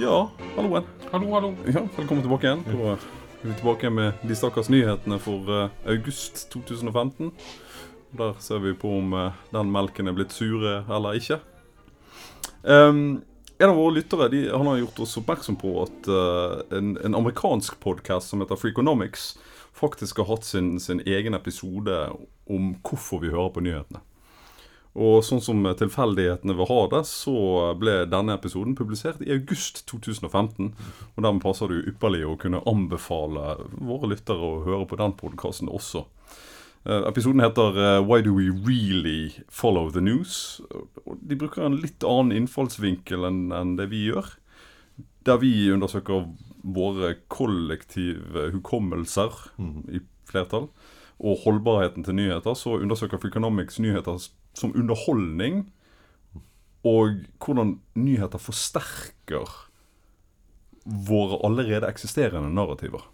Ja, halloen. Hallo, hallo. Ja, velkommen tilbake igjen. Er vi tilbake med de stakkars nyhetene for eh, august 2015. Der ser vi på om eh, den melken er blitt sure eller ikke. Ehm, en av våre lyttere de, han har gjort oss oppmerksom på at eh, en, en amerikansk podkast som heter Freakonomics, faktisk har hatt sin, sin egen episode om hvorfor vi hører på nyhetene. Og sånn som tilfeldighetene vil ha det, så ble denne episoden publisert i august 2015. Og dermed passer det jo ypperlig å kunne anbefale våre lyttere å høre på den podkasten også. Eh, episoden heter eh, 'Why do we really follow the news?' Og De bruker en litt annen innfallsvinkel enn det vi gjør. Der vi undersøker våre kollektive hukommelser i flertall og holdbarheten til nyheter, så undersøker Freakonomics nyheter som underholdning, og hvordan nyheter forsterker våre allerede eksisterende narrativer.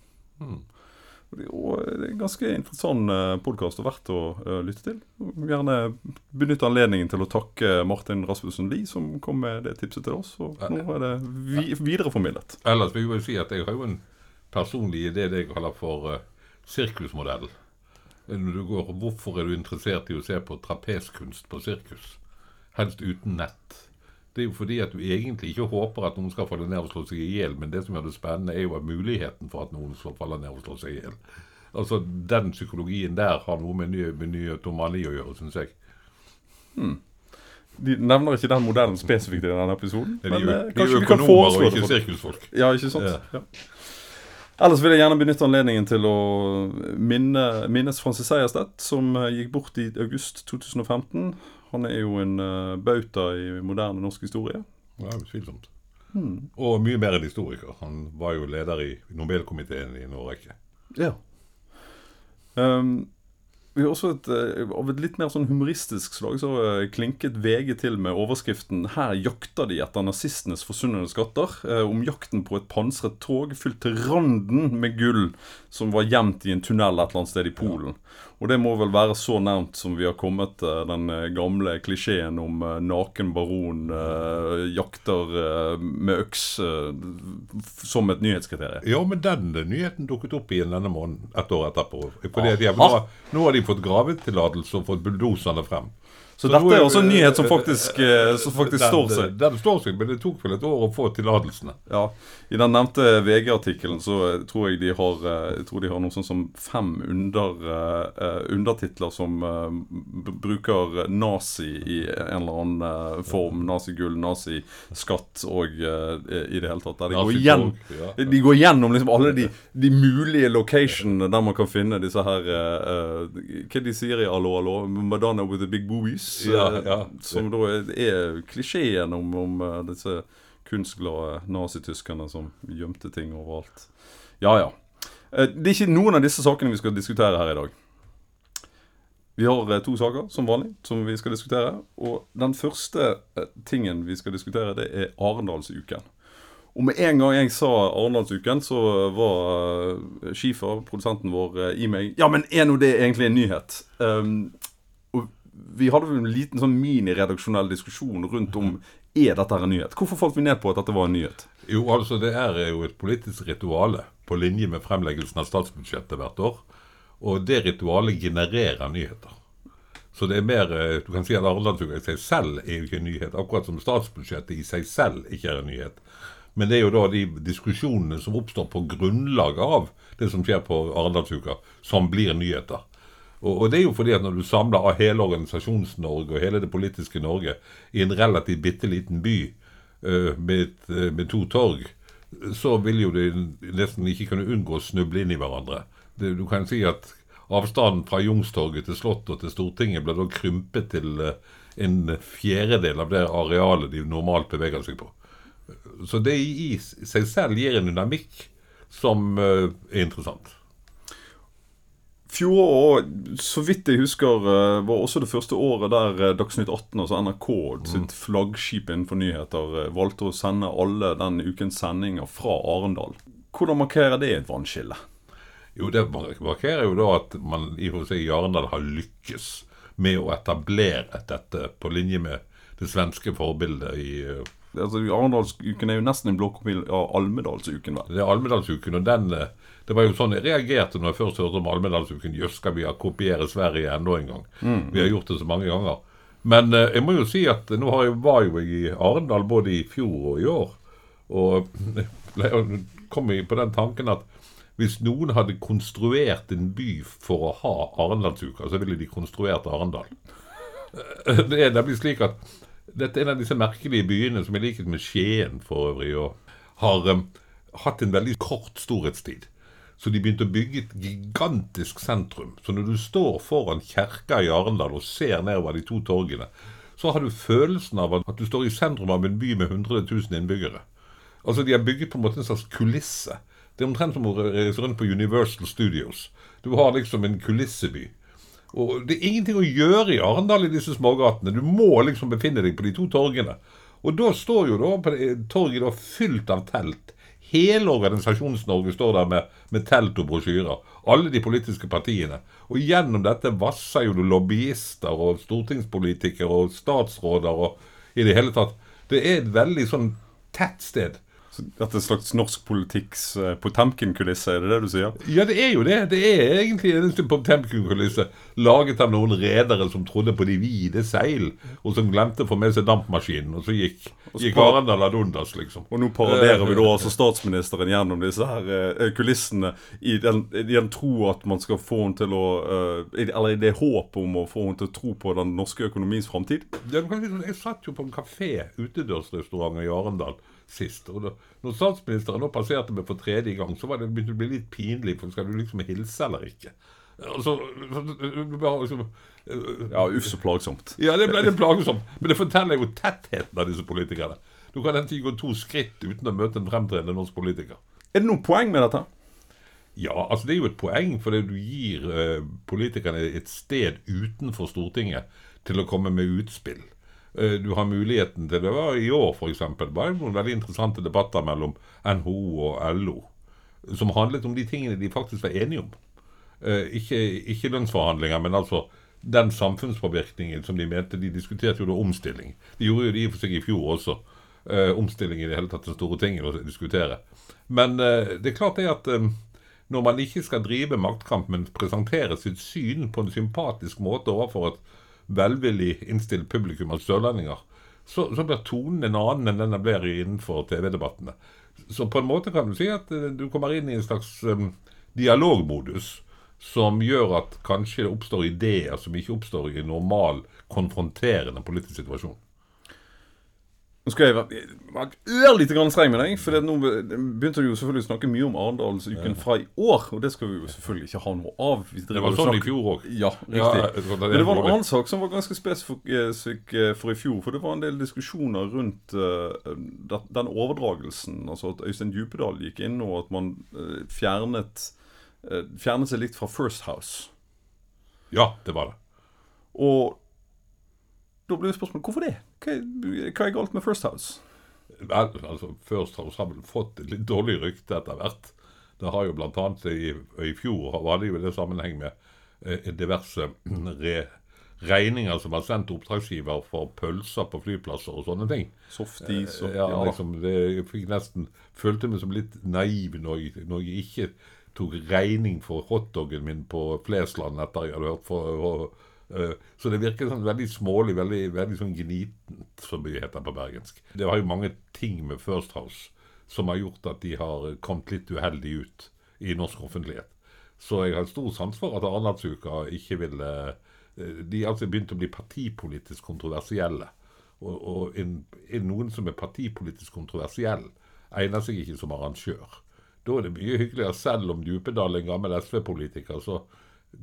Og det er en ganske interessant podkast og verdt å eh, lytte til. Gjerne benytte anledningen til å takke Martin Rasmussen Lie, som kom med det tipset til oss. Og nå er det vi videreformidlet. Ellers vil jeg si at jeg har jo en personlig idé det jeg kaller for sirkusmodellen. Når du går, Hvorfor er du interessert i å se på trapeskunst på sirkus? Helst uten nett. Det er jo fordi at du egentlig ikke håper at noen skal falle ned og slå seg i hjel, men det som gjør det spennende, er jo muligheten for at noen skal falle ned og slå seg i hjel. Altså, Den psykologien der har noe med, ny, med å gjøre, syns jeg. Hmm. De nevner ikke den modellen spesifikt i denne episoden. De er men, de, eh, de vi kan økonomer og ikke sirkusfolk. Ja, ikke sant? Ja. Ja. Ellers vil jeg gjerne benytte anledningen til å minne, minnes Francis Seierstedt, som eh, gikk bort i august 2015. Han er jo en uh, bauta i moderne norsk historie. Ja, utvilsomt. Og mye mer enn historiker. Han var jo leder i Nobelkomiteen i en årrekke. Ja. Um, vi har også et, eh, Av et litt mer sånn humoristisk slag så eh, klinket VG til med overskriften 'Her jakter de etter nazistenes forsvunne skatter'. eh, om jakten på et pansret tog fylt til randen med gull som var gjemt i en tunnel et eller annet sted i Polen. Og det må vel være så nærmt som vi har kommet eh, den eh, gamle klisjeen om eh, naken baron eh, jakter med øks som et nyhetskriterium. Ja, men den nyheten dukket opp igjen denne måneden, et år etterpå. Fordi de, nå, har- nå har de fått gravetillatelse og fått bulldoserne frem. Så, Så dette er- også en nyhet som faktisk, eh, som faktisk den, står seg. Den står seg, men det tok vel et år å få tillatelsene. Ja, I den nevnte VG-artikkelen så eh, tror jeg de har eh, Jeg tror de har noe sånn som fem under, eh, undertitler som uh, bruker nazi i en eller annen uh, form. Nazigull, naziskatt og i det hele tatt. Der de, går igjen, de går gjennom liksom alle de, de mulige locationene der man kan finne disse her Hva de sier i Allo Allo? Madonna with the big boobies. Ja, eh, ja. Som da er, klisjeen om, om eh, disse kunstglade nazityskerne som gjemte ting overalt. Ja, ja. Eh, Det er ikke noen av disse sakene vi skal diskutere her i dag. Vi har to saker, som vanlig, som vi skal diskutere. Og den første tingen vi skal diskutere, det er Arendalsuken. Og med en gang jeg sa Arendalsuken, så var Schiefer, produsenten vår, i meg Ja, men er nå det egentlig en nyhet? Um, vi hadde en liten sånn miniredaksjonell diskusjon rundt om er dette en nyhet. Hvorfor falt vi ned på at dette var en nyhet? Jo, altså det er jo et politisk rituale på linje med fremleggelsen av statsbudsjettet hvert år. Og det ritualet genererer nyheter. Så det er mer eh, Du kan si at Arendalsuka i seg selv er jo ikke en nyhet. Akkurat som statsbudsjettet i seg selv ikke er en nyhet. Men det er jo da de diskusjonene som oppstår på grunnlag av det som skjer på Arendalsuka, som blir nyheter. Og, og det er jo fordi at når du samler av hele Organisasjons-Norge og hele det politiske Norge i en relativt bitte liten by eh, med, eh, med to torg, så vil jo det nesten ikke kunne unngå å snuble inn i hverandre. Det, du kan si at avstanden fra Youngstorget til Slottet og til Stortinget ble da krympet til eh, en fjerdedel av det arealet de normalt beveger seg på. Så det i seg selv gir en dynamikk som er interessant. Fjoråret, så vidt jeg husker, eh, var også det første året der eh, Dagsnytt 18, altså NRK sitt flaggskip innenfor nyheter, eh, valgte å sende alle den ukens sendinger fra Arendal. Hvordan markerer det et vannskille? Jo, det markerer jo da at man i hos i Arendal har lykkes med å etablere dette på linje med det svenske forbildet i, Altså, Arendalsuken er jo nesten en blåkopi av Almedalsuken, vel? Det er Almedalsuken, og den Det var jo sånn jeg reagerte når jeg først hørte om Almedalsuken. Jøss, skal vi kopiere Sverige enda en gang? Vi har gjort det så mange ganger. Men eh, jeg må jo si at nå har jeg, var jo jeg i Arendal både i fjor og i år. Og jeg kom jeg på den tanken at hvis noen hadde konstruert en by for å ha Arendalsuka, så ville de konstruert Arendal. Det er nemlig slik at dette er en av disse merkelige byene som i likhet med Skien for øvrig, og har um, hatt en veldig kort storhetstid. Så de begynte å bygge et gigantisk sentrum. Så når du står foran kjerka i Arendal og ser nedover de to torgene, så har du følelsen av at du står i sentrum av en by med 100 000 innbyggere. Altså De har bygget på en måte en slags kulisse. Det er omtrent som å reise rundt på Universal Studios. Du har liksom en kulisseby. Og Det er ingenting å gjøre i Arendal i disse smågatene. Du må liksom befinne deg på de to torgene. Og da står jo da på torget da fylt av telt. Hele Organisasjons-Norge står der med, med telt og brosjyrer. Alle de politiske partiene. Og gjennom dette vasser jo det lobbyister og stortingspolitikere og statsråder og i det hele tatt. Det er et veldig sånn tett sted. Dette en slags norsk politikks uh, Potemkin-kulisse, er det det du sier? Ja, det er jo det. Det er egentlig en Potemkin-kulisse laget av noen redere som trodde på de vide seil, og som glemte å få med seg dampmaskinen, og så gikk, gikk Arendal ad undas, liksom. Og nå paraderer vi da altså statsministeren gjennom disse her uh, kulissene i den, i den tro at man skal få henne til å uh, Eller i det håp om å få henne til å tro på den norske økonomiens framtid. Sånn, Jeg satt jo på en kafé, utedørsrestaurant i Arendal sist. og da, Når statsministeren nå passerte meg for tredje gang, så var det begynte å bli litt pinlig. for Skal du liksom hilse eller ikke? Altså, liksom, Ja, uff så plagsomt. ja, det ble det plagsomt. Men det forteller jo tettheten av disse politikerne. Du kan enten gå to skritt uten å møte en fremtredende norsk politiker. Er det noe poeng med dette? Ja, altså det er jo et poeng, fordi du gir uh, politikerne et sted utenfor Stortinget til å komme med utspill. Eh, du har muligheten til Det var i år, f.eks. var det noen veldig interessante debatter mellom NHO og LO som handlet om de tingene de faktisk var enige om. Eh, ikke, ikke lønnsforhandlinger, men altså den samfunnspåvirkningen som de mente De diskuterte jo da omstilling. De gjorde jo det i og for seg i fjor også. Eh, omstilling i det hele tatt den store tingen å diskutere. Men det er klart det at når man ikke skal drive maktkamp, men presentere sitt syn på en sympatisk måte overfor et velvillig innstilt publikum av sørlendinger, så, så blir tonen en annen enn den blir innenfor TV-debattene. Så på en måte kan du si at eh, du kommer inn i en slags um, dialogmodus som gjør at kanskje det oppstår ideer som ikke oppstår i en normal, konfronterende politisk situasjon. Nå skal jeg være, være ørlite grann streng med deg, for nå begynte du jo selvfølgelig å snakke mye om Arendalsuken fra i år, og det skal vi jo selvfølgelig ikke ha noe av. Vi Det var sånn i fjor òg. Ja, riktig. Ja, det var- Men det var en annen sak som var ganske spesifikk eh, for i fjor. For det var en del diskusjoner rundt eh, den overdragelsen. Altså at Øystein Djupedal gikk inn, og at man eh, fjernet, eh, fjernet seg litt fra First House. Ja, det var det. Og da blir jo spørsmålet hvorfor det? Hva hva er galt med First House? Vel, altså, First House har vel fått et litt dårlig rykte etter hvert. Det har jo annet i, i fjor var det jo i sammenheng med eh, diverse re, regninger som var sendt oppdragsgiver for pølser på flyplasser og sånne ting. Softis og Ja, ja, liksom, det, jeg fikk nesten følte meg som litt naiv når jeg, når jeg ikke tok regning for hotdoggen min på Flesland etter jeg hadde hørt for eh, Så det virker sånn veldig smålig, veldig, veldig sånn gnitent, som det heter på bergensk. Det var jo mange ting med First House som har gjort at de har kommet litt uheldig ut i norsk offentlighet. Så jeg har stor sans for at Arendalsuka ikke ville eh, De har altså begynt å bli partipolitisk kontroversielle. Og, og en, noen som er partipolitisk kontroversiell, egner seg ikke som arrangør. Da er det mye hyggeligere, selv om Djupedal er en gammel SV-politiker, så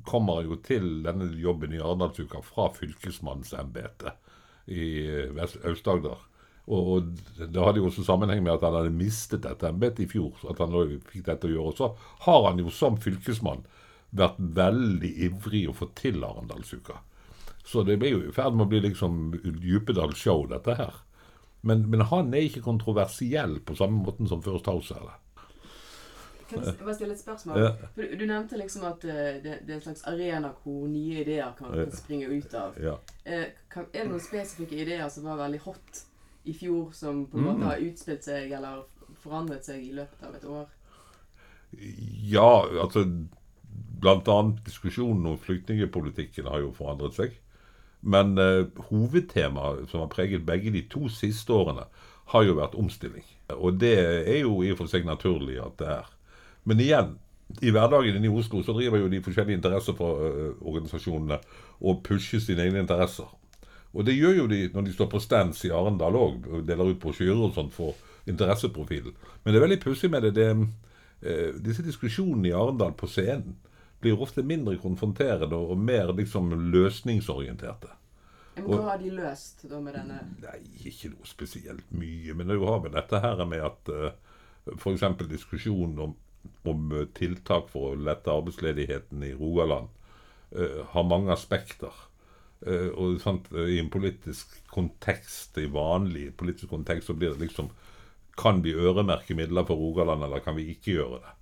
kommer jo til denne jobben i Arendalsuka fra fylkesmannsembetet i eh, Aust-Agder. Og, det hadde jo også sammenheng med at han hadde mistet dette embetet i fjor. at han fikk dette å gjøre. Og så har han jo som fylkesmann vært veldig ivrig å få til Arendalsuka. Så det blir jo i ferd med å bli liksom Djupedal show, dette her. Men, men han er ikke kontroversiell på samme måten som First House er det. Kan jeg bare stille et spørsmål? Ja. Du, du nevnte liksom at eh, det, det er en slags arena hvor nye ideer kan, kan springe ut av. Ja. Eh, kan, er det noen spesifikke ideer som var veldig hot i fjor som på en Mm. måte har utspilt seg eller forandret seg i løpet av et år? Ja, altså annet diskusjonen om flyktningepolitikken har jo forandret seg. Men eh, hovedtemaet som har preget begge de to siste årene, har jo vært omstilling. Og det er jo i og for seg naturlig at det er. Men igjen, i hverdagen inne i Oslo så driver jo de forskjellige interesseorganisasjonene og pusher sine egne interesser. Og det gjør jo de når de står på stands i Arendal òg, og deler ut brosjyrer og sånt for interesseprofilen. Men det er veldig pussig med det. det eh, disse diskusjonene i Arendal på scenen blir ofte mindre konfronterende og mer liksom løsningsorienterte. Men hva har de løst da med denne Nei, ikke noe spesielt mye. Men det har vel dette her med at uh, f.eks. diskusjonen om, om eh, tiltak for å lette arbeidsledigheten i Rogaland eh, har mange aspekter. Eh, og sant, I en politisk kontekst, i vanlig politisk kontekst, så blir det liksom Kan vi øremerke midler for Rogaland, eller kan vi ikke gjøre det?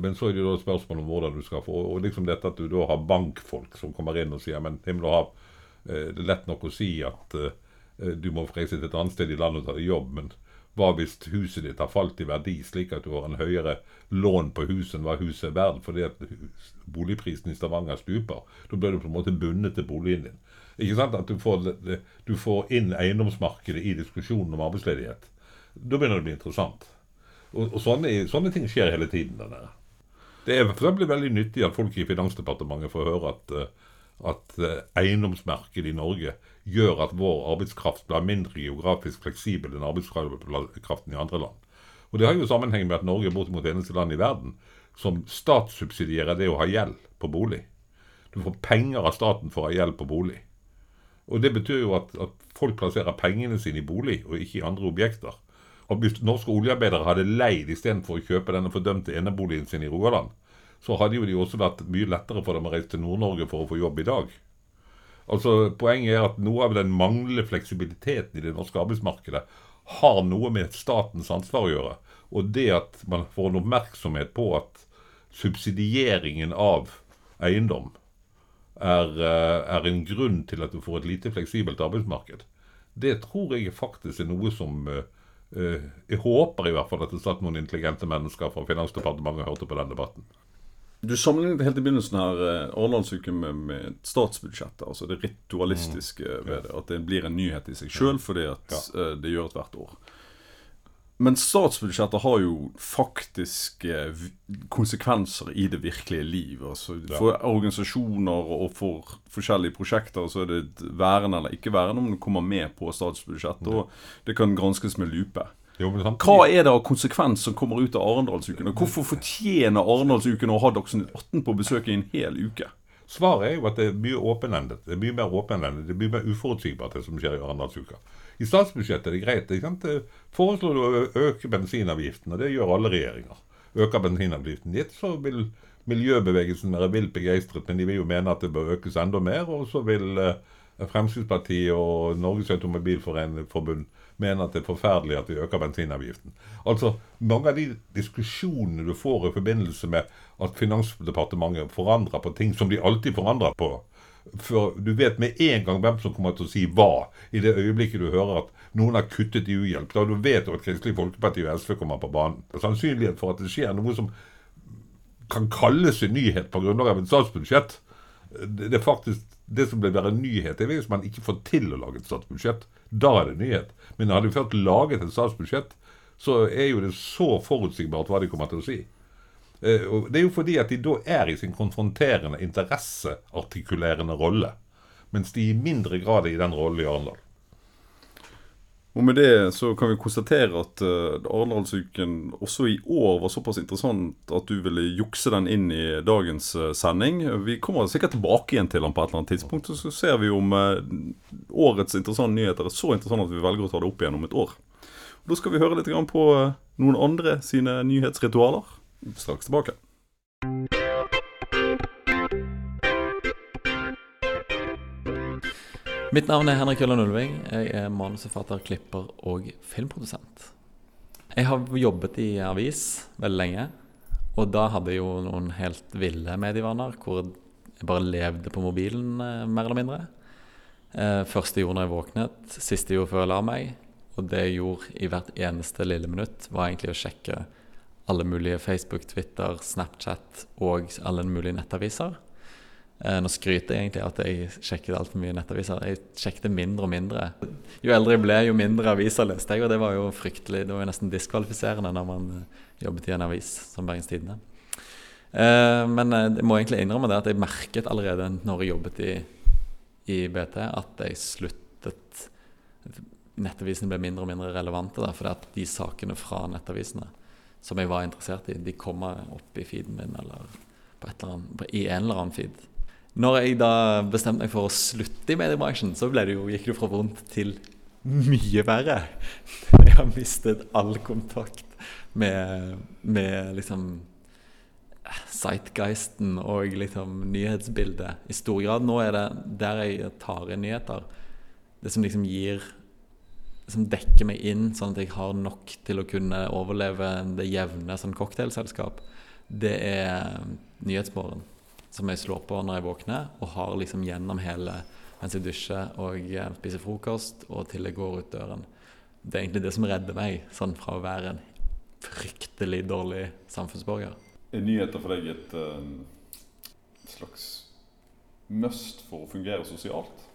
Men så er det jo da spørsmål om hvordan du skal få Og liksom dette at du da har bankfolk som kommer inn og sier men himmel og hav, det er lett nok å si at du må reise til et annet sted i landet og ta deg jobb, men hva hvis huset ditt har falt i verdi, slik at du har en høyere lån på huset enn hva huset er verdt fordi at boligprisen i Stavanger stuper? Da blir du på en måte bundet til boligen din. Ikke sant? At du får, du får inn eiendomsmarkedet i diskusjonen om arbeidsledighet. Da begynner det å bli interessant. Og, og sånne, sånne ting skjer hele tiden. der. Det er for eksempel veldig nyttig at folk i Finansdepartementet får høre at, eh, at eh, eiendomsmarkedet i Norge gjør at vår arbeidskraft blir mindre geografisk fleksibel enn arbeidskraften i andre land. Og Det har jo sammenheng med at Norge er bortimot eneste land i verden som statssubsidierer det å ha gjeld på bolig. Du får penger av staten for å ha gjeld på bolig. Og Det betyr jo at, at folk plasserer pengene sine i bolig og ikke i andre objekter. Og Hvis norske oljearbeidere hadde leid istedenfor å kjøpe denne fordømte eneboligen sin i Rogaland, så hadde jo de også vært mye lettere for dem å reise til Nord-Norge for å få jobb i dag. Altså, Poenget er at noe av den manglende fleksibiliteten i det norske arbeidsmarkedet har noe med statens ansvar å gjøre. Og det at man får en oppmerksomhet på at subsidieringen av eiendom er, eh, er en grunn til at du får et lite fleksibelt arbeidsmarked, det tror jeg faktisk er noe som eh, eh, Jeg håper i hvert fall at det satt noen intelligente mennesker fra Finansdepartementet og hørte på den debatten. Du sammenlignet helt i begynnelsen her eh, Arendalsuken med, med statsbudsjettet. Altså det ritualistiske ved det. At det blir en nyhet i seg sjøl fordi at eh, det gjøres hvert år. Men statsbudsjettet har jo faktisk eh, konsekvenser i det virkelige liv. Altså For organisasjoner og for forskjellige prosjekter så er det værende væren eller ikke væren om du kommer med på statsbudsjettet. Og det kan granskes med lupe. Hva er det av konsekvens som kommer ut av Arendalsuken? Og hvorfor fortjener Arendalsuken å ha Dagsnytt 18 på besøk i en hel uke? Svaret er jo at det er mye åpenendet. Det er mye mer åpenendet, det er mye mer uforutsigbart det som skjer i Arendalsuka. I statsbudsjettet er det greit. ikke sant? Foreslår du å øke bensinavgiften, og det gjør alle regjeringer. Øker bensinavgiften ditt, så vil miljøbevegelsen være vilt begeistret, men de vil jo mene at det bør økes enda mer. Og så vil eh, Fremskrittspartiet og Norges Automobilforbund mene at det er forferdelig at vi øker bensinavgiften. Altså, Mange av de diskusjonene du får i forbindelse med at Finansdepartementet forandrer på ting som de alltid forandrer på For du vet med en gang hvem som kommer til å si hva i det øyeblikket du hører at noen har kuttet i uhjelp. Da du vet at Kristelig Folkeparti og SV kommer på banen. Sannsynlighet for at det skjer noe som kan kalles en nyhet på grunnlag av et statsbudsjett. Det er faktisk det som være en nyhet, er hvis man ikke får til å lage et statsbudsjett. Da er det nyhet. Men hadde vi først laget et statsbudsjett, så er jo det så forutsigbart hva de kommer til å si. Eh, Det er jo fordi at de da er i sin konfronterende, interesseartikulerende rolle. Mens de i mindre grad er i den rollen i Arendal. Og med det så kan vi konstatere at uh, Arendalsuken også i år var såpass interessant at du ville jukse den inn i dagens uh, sending. Vi kommer sikkert tilbake igjen til den på et eller annet tidspunkt, så ser vi om uh, årets interessante nyheter er så interessante at vi velger å ta det opp igjen om et år. Og Da skal vi høre litt på noen andre sine nyhetsritualer. Straks tilbake. Mitt navn er Henrik Jølland Ulving. Jeg er manusforfatter, klipper og filmprodusent. Jeg har jobbet i avis veldig lenge, og da hadde jeg jo noen helt ville medievaner hvor jeg bare levde på mobilen, eh, mer eller mindre. Eh, første jeg gjorde når jeg våknet, siste gjorde før jeg la meg, Og det jeg gjorde i hvert eneste lille minutt, var egentlig å sjekke alle mulige Facebook, Twitter, Snapchat og alle mulige nettaviser. Eh, nå skryter jeg egentlig at jeg sjekket altfor mye nettaviser. Jeg sjekket mindre og mindre. Jo eldre jeg ble, jo mindre aviser leste jeg, og det var jo fryktelig. Det var jo nesten diskvalifiserende når man eh, jobbet i en avis som Bergens Tidende. Eh, men jeg må egentlig innrømme det at jeg merket allerede når jeg jobbet i, i BT, at jeg sluttet Nettavisene ble mindre og mindre relevante, da, fordi at de sakene fra nettavisene som jeg var interessert i, de kommer opp i feeden min eller på eller annet, i en eller annen feed. Når jeg da bestemte meg for å slutte i mediebransjen, så det jo, gikk det jo fra vondt til mye verre. Jeg har mistet all kontakt med, med liksom Sightgeisten og liksom nyhetsbildet i stor grad. Nå er det der jeg tar inn nyheter. Det som liksom gir Som dekker meg inn, sånn at jeg har nok til å kunne overleve det jevne sånn cocktailselskap, det er Nyhetsmorgen. Som jeg slår på når jeg våkner, og har liksom gjennom hele mens jeg dusjer og spiser frokost, og til jeg går ut døren. Det er egentlig det som redder meg sånn fra å være en fryktelig dårlig samfunnsborger. Er nyheter for deg et uh, slags must for å fungere sosialt?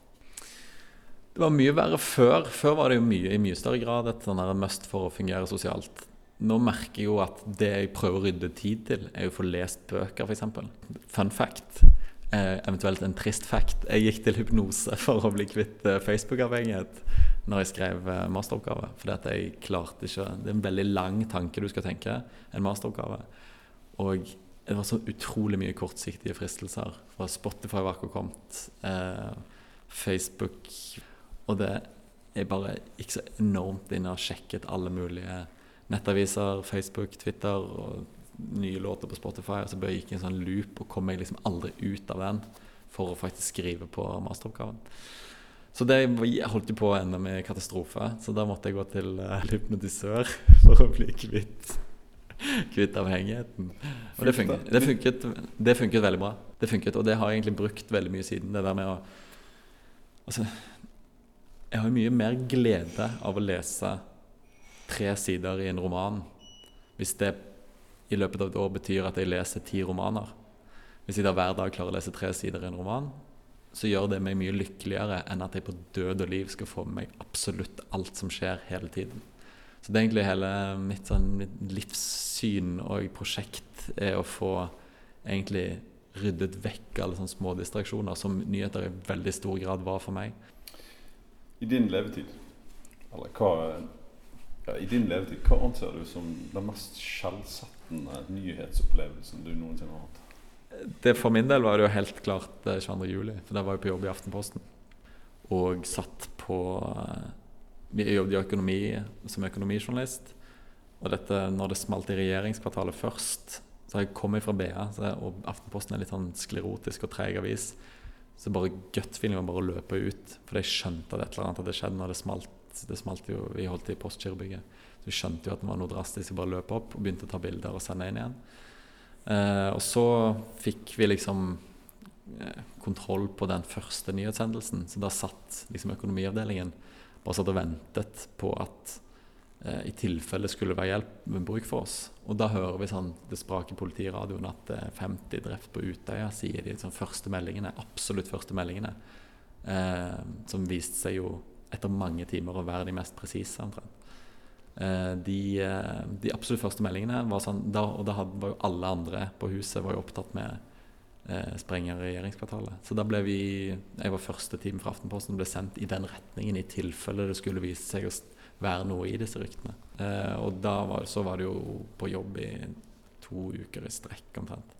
Det var mye verre før. Før var det jo mye, i mye større grad et sånn must for å fungere sosialt. Nå merker jeg jo at det jeg prøver å rydde tid til, er å få lest bøker, f.eks. Fun fact. Eh, eventuelt en trist fact. Jeg gikk til hypnose for å bli kvitt eh, Facebook-avhengighet når jeg skrev eh, masteroppgave. Fordi at jeg klarte ikke Det er en veldig lang tanke du skal tenke, en masteroppgave. Og det var så utrolig mye kortsiktige fristelser. Fra Spotify var akkurat kommet. Eh, Facebook Og det er bare ikke så enormt inne og sjekket alle mulige nettaviser, Facebook, Twitter og nye låter på Spotify. Og så bare gikk jeg i en sånn loop og kom meg liksom aldri ut av den for å faktisk skrive på masteroppgaven. Så det holdt jo på å ende med katastrofe. Så da måtte jeg gå til uh, hypnotisør for å bli kvitt kvitt avhengigheten. Og det funket, det, funket, det funket, veldig bra. Det funket, Og det har jeg egentlig brukt veldig mye siden. Det der med å Altså, jeg har jo mye mer glede av å lese tre sider i en roman hvis det i løpet av et år betyr at jeg leser ti romaner. Hvis jeg da hver dag klarer å lese tre sider i en roman, så gjør det meg mye lykkeligere enn at jeg på død og liv skal få med meg absolutt alt som skjer hele tiden. Så det er egentlig hele mitt, sånn, mitt livssyn og prosjekt er å få egentlig ryddet vekk alle sånne små distraksjoner som nyheter i veldig stor grad var for meg. I din levetid, eller hva I din levetid, hva anser du som den mest skjellsettende nyhetsopplevelsen du noensinne har hatt? Det For min del var det jo helt klart 22. juli, for da var jeg på jobb i Aftenposten. Og satt på jeg jobbet i økonomi som økonomijournalist. Og dette, når det smalt i regjeringskvartalet først, så har jeg kommet fra BA, og Aftenposten er litt sånn sklerotisk og treg avis. Så bare gut-feeling var bare å løpe ut. For jeg skjønte at et eller annet hadde skjedd når det smalt. Det smalt jo, Vi holdt i Postgirobygget. Så vi skjønte jo at det var noe drastisk. Vi bare løp opp og begynte å ta bilder og sende inn igjen. Eh, og så fikk vi liksom eh, kontroll på den første nyhetshendelsen. Så da satt liksom økonomiavdelingen bare satt og ventet på at eh, i tilfelle skulle være hjelp med bruk for oss. Og da hører vi sånn det spraker politiradioen at det er 50 drept på Utøya, sier de sånn, første meldingene, absolutt første meldingene. Eh, som viste seg jo etter mange timer å være de mest presise, omtrent. Eh, de, eh, de, absolutt første meldingene var sånn da, Og da var jo alle andre på huset var jo opptatt med eh, sprenger regjeringskvartalet. Så da ble vi, jeg var første team fra Aftenposten, ble sendt i den retningen i tilfelle det skulle vise seg å være noe i disse ryktene. Eh, og da var, så var det jo på jobb i to uker i strekk omtrent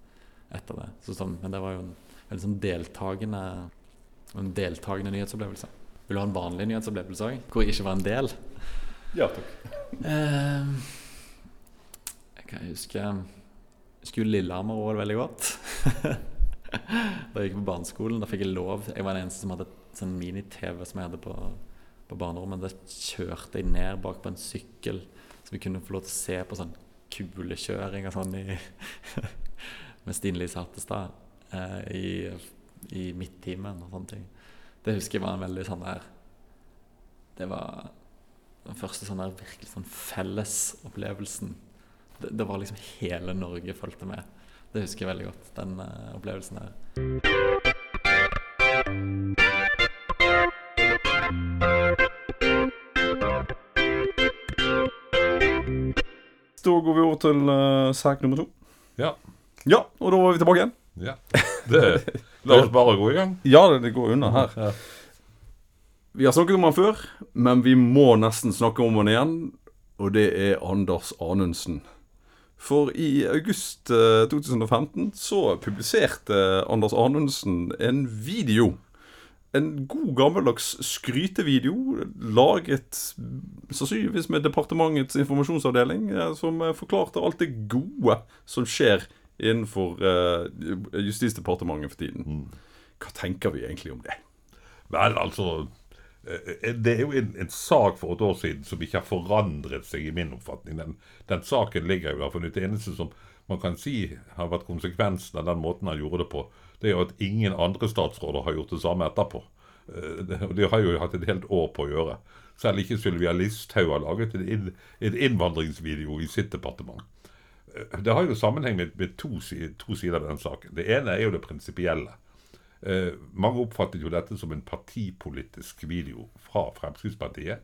etter det. Så sånn, men det var jo en veldig sånn deltakende, en deltakende nyhetsopplevelse. Vil du ha en vanlig nyhetsopplevelse òg, hvor jeg ikke var en del? Ja, takk. Eh, jeg kan huske Jeg husker Lillehammer òg veldig godt. da jeg gikk på barneskolen, da fikk jeg lov Jeg var den eneste som hadde sånn mini-TV som jeg hadde på, på barnerommet. Da kjørte jeg ned bak på en sykkel, så vi kunne få lov til å se på sånn kulekjøring og sånn i, med Stine Lise Hattestad eh, i, i midttimen og sånne ting. Det husker jeg var en veldig sånn der Det var den første sånn der virkelig sånn fellesopplevelsen. Det, det var liksom hele Norge fulgte med. Det husker jeg veldig godt, den uh, opplevelsen her. Da går vi over til uh, sak nummer to. Ja. Ja, og da var vi tilbake igjen. ja. Det, la oss bare gå i gang. Ja, det, det går unna her. Ja. Vi har snakket om han før, men vi må nesten snakke om han igjen. Og det er Anders Anundsen. For i august eh, 2015 så publiserte Anders Anundsen en video. En god gammeldags skrytevideo laget sannsynligvis med departementets informasjonsavdeling, eh, som eh, forklarte alt det gode som skjer innenfor uh, Justisdepartementet for tiden. Hva tenker vi egentlig om det? Vel, altså eh, Det er jo en, en sak for et år siden som ikke har forandret seg i min oppfatning. Den, den saken ligger jo der. For det eneste som man kan si har vært konsekvensen av den måten han gjorde det på, det er jo at ingen andre statsråder har gjort det samme etterpå. Og det- har jo hatt et helt år på å gjøre. Selv ikke Sylvia Listhaug har laget en, en innvandringsvideo i sitt departement. Det har jo sammenheng med, med to, to sider av den saken. Det ene er jo det prinsipielle. Eh, mange oppfattet jo dette som en partipolitisk video fra Fremskrittspartiet,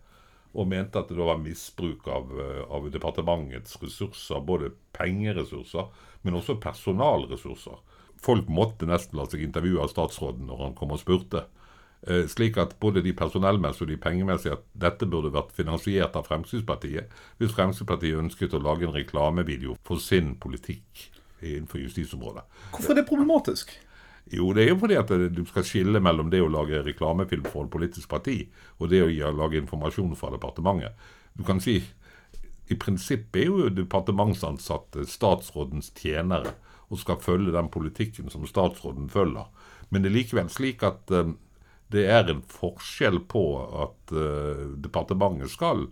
og mente at det var misbruk av, eh, av departementets ressurser, både pengeressurser, men også personalressurser. Folk måtte nesten la seg intervjue av statsråden når han kom og spurte. Eh, slik at både de personellmessige og de pengemessige at dette burde vært finansiert av Fremskrittspartiet hvis Fremskrittspartiet ønsket å lage en reklamevideo for sin politikk innenfor justisområdet. Hvorfor er det problematisk? Jo, det er jo fordi at eh, du skal skille mellom det å lage reklamefilm for et politisk parti, og det å lage informasjon fra departementet. Du kan si i prinsippet er jo departementsansatte statsrådens tjenere og skal følge den politikken som statsråden følger. Men det er likevel slik at eh, det er en forskjell på at uh, departementet skal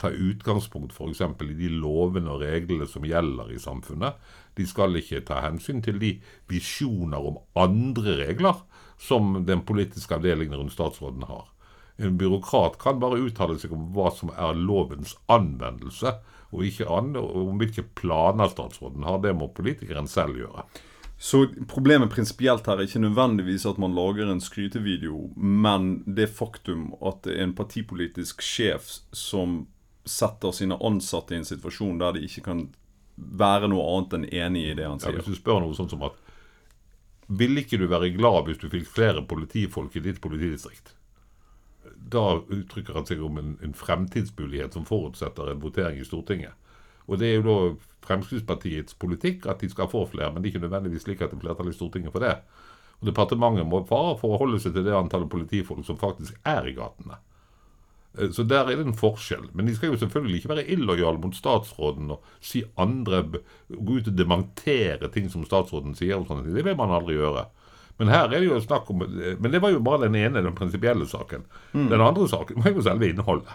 ta utgangspunkt f.eks. i de lovene og reglene som gjelder i samfunnet. De skal ikke ta hensyn til de visjoner om andre regler som den politiske avdelingen rundt statsråden har. En byråkrat kan bare uttale seg om hva som er lovens anvendelse, og ikke an om hvilke planer statsråden har. Det må politikeren selv gjøre. Så problemet prinsipielt her er ikke nødvendigvis at man lager en skrytevideo, men det faktum at det er en partipolitisk sjef som setter sine ansatte i en situasjon der de ikke kan være noe annet enn enig i det han sier. Ja, hvis du spør noe sånt som at Ville ikke du være glad hvis du fikk flere politifolk i ditt politidistrikt? Da uttrykker han seg om en, en fremtidsmulighet som forutsetter en votering i Stortinget. Og det er jo da Fremskrittspartiets politikk at de skal få flere, men det er ikke nødvendigvis slik at det er flertall i Stortinget for det. Og Departementet må bare forholde seg til det antallet politifolk som faktisk er i gatene. Eh, Så der er det en forskjell. Men de skal jo selvfølgelig ikke være illojale mot statsråden og si andre Gå ut og dementere ting som statsråden sier. og sånne ting. Det vil man aldri gjøre. Men her er det jo snakk om eh, Men det var jo bare den ene, den prinsipielle saken. Den andre saken var jo selve innholdet.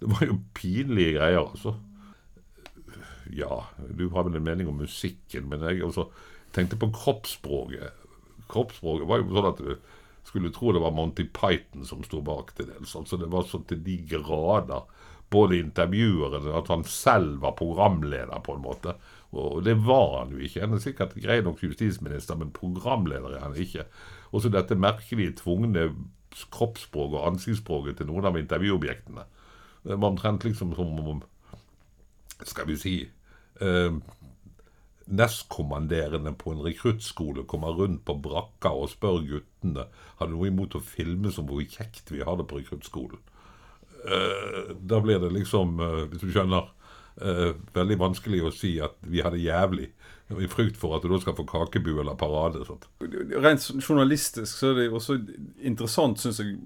Det var jo pinlige greier, altså. Ja, du har vel en mening om musikken, men jeg også tenkte på kroppsspråket. Kroppsspråket var jo sånn at du skulle tro det var Monty Python som sto bak til dels. Altså det var så til de grader. Både intervjueren at han selv var programleder, på en måte. Og det var han jo ikke. Han er sikkert grei nok justisminister, men programleder er han ikke. Og så dette merkelige tvungne kroppsspråket og ansiktsspråket til noen av intervjuobjektene. Det var omtrent liksom som om skal vi si eh, nestkommanderende på en rekruttskole kommer rundt på brakka og spør guttene har noe imot å filme som hvor kjekt vi har det på rekruttskolen. Eh, da blir det liksom, eh, hvis du skjønner, eh, veldig vanskelig å si at vi har det jævlig. I frykt for at du da skal få kakebu eller parade. Sånt. Rent journalistisk så er det også interessant, syns jeg.